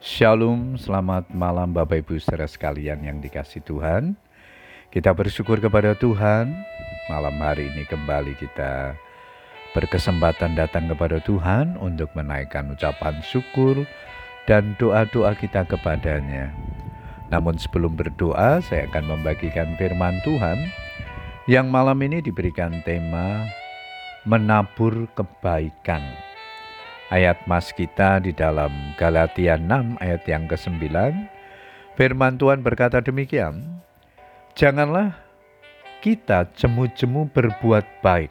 Shalom, selamat malam Bapak Ibu saudara sekalian yang dikasih Tuhan. Kita bersyukur kepada Tuhan, malam hari ini kembali kita berkesempatan datang kepada Tuhan untuk menaikkan ucapan syukur dan doa-doa kita kepadanya. Namun sebelum berdoa, saya akan membagikan firman Tuhan yang malam ini diberikan tema menabur kebaikan. Ayat mas kita di dalam Galatia 6 ayat yang ke-9, firman Tuhan berkata demikian, Janganlah kita jemu-jemu berbuat baik,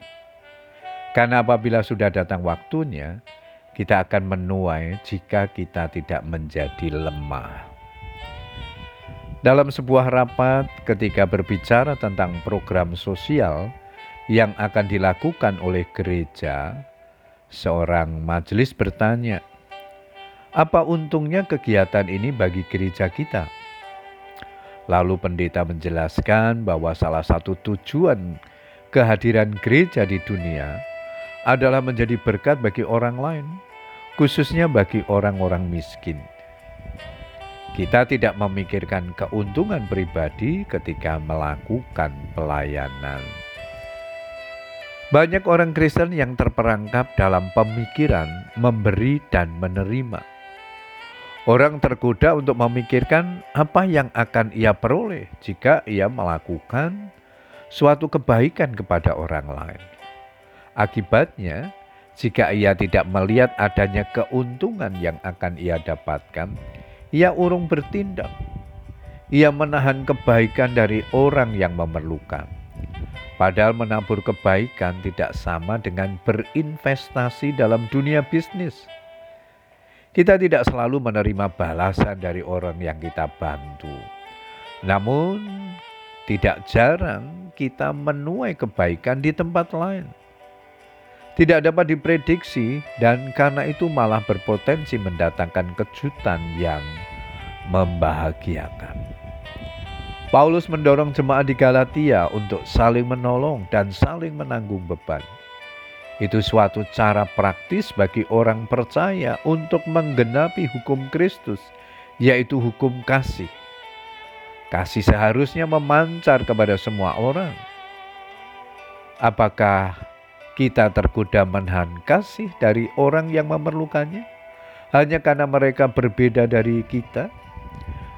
karena apabila sudah datang waktunya, kita akan menuai jika kita tidak menjadi lemah. Dalam sebuah rapat, ketika berbicara tentang program sosial yang akan dilakukan oleh gereja, Seorang majelis bertanya, "Apa untungnya kegiatan ini bagi gereja kita?" Lalu pendeta menjelaskan bahwa salah satu tujuan kehadiran gereja di dunia adalah menjadi berkat bagi orang lain, khususnya bagi orang-orang miskin. Kita tidak memikirkan keuntungan pribadi ketika melakukan pelayanan. Banyak orang Kristen yang terperangkap dalam pemikiran memberi dan menerima. Orang tergoda untuk memikirkan apa yang akan ia peroleh jika ia melakukan suatu kebaikan kepada orang lain. Akibatnya, jika ia tidak melihat adanya keuntungan yang akan ia dapatkan, ia urung bertindak. Ia menahan kebaikan dari orang yang memerlukan Padahal menabur kebaikan tidak sama dengan berinvestasi dalam dunia bisnis. Kita tidak selalu menerima balasan dari orang yang kita bantu. Namun, tidak jarang kita menuai kebaikan di tempat lain. Tidak dapat diprediksi dan karena itu malah berpotensi mendatangkan kejutan yang membahagiakan. Paulus mendorong jemaat di Galatia untuk saling menolong dan saling menanggung beban. Itu suatu cara praktis bagi orang percaya untuk menggenapi hukum Kristus, yaitu hukum kasih. Kasih seharusnya memancar kepada semua orang. Apakah kita tergoda menahan kasih dari orang yang memerlukannya hanya karena mereka berbeda dari kita?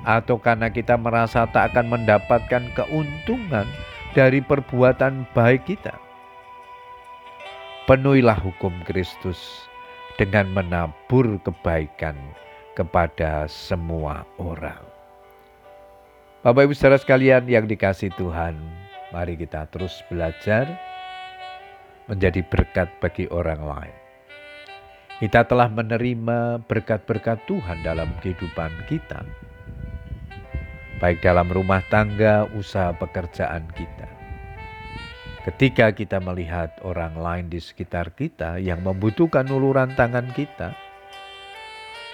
Atau karena kita merasa tak akan mendapatkan keuntungan dari perbuatan baik kita. Penuhilah hukum Kristus dengan menabur kebaikan kepada semua orang. Bapak Ibu saudara sekalian yang dikasih Tuhan, mari kita terus belajar menjadi berkat bagi orang lain. Kita telah menerima berkat-berkat Tuhan dalam kehidupan kita baik dalam rumah tangga, usaha pekerjaan kita. Ketika kita melihat orang lain di sekitar kita yang membutuhkan uluran tangan kita,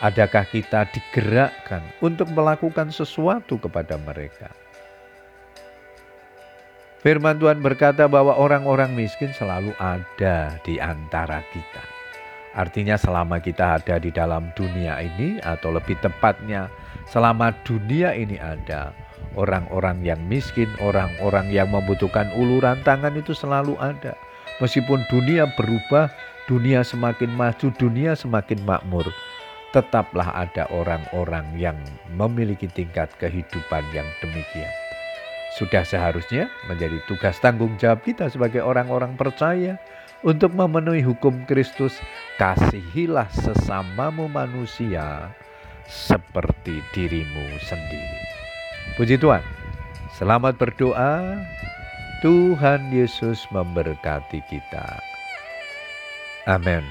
adakah kita digerakkan untuk melakukan sesuatu kepada mereka? Firman Tuhan berkata bahwa orang-orang miskin selalu ada di antara kita. Artinya, selama kita ada di dalam dunia ini, atau lebih tepatnya, selama dunia ini ada, orang-orang yang miskin, orang-orang yang membutuhkan uluran tangan itu selalu ada. Meskipun dunia berubah, dunia semakin maju, dunia semakin makmur, tetaplah ada orang-orang yang memiliki tingkat kehidupan yang demikian. Sudah seharusnya menjadi tugas tanggung jawab kita sebagai orang-orang percaya untuk memenuhi hukum Kristus, kasihilah sesamamu manusia seperti dirimu sendiri. Puji Tuhan. Selamat berdoa. Tuhan Yesus memberkati kita. Amin.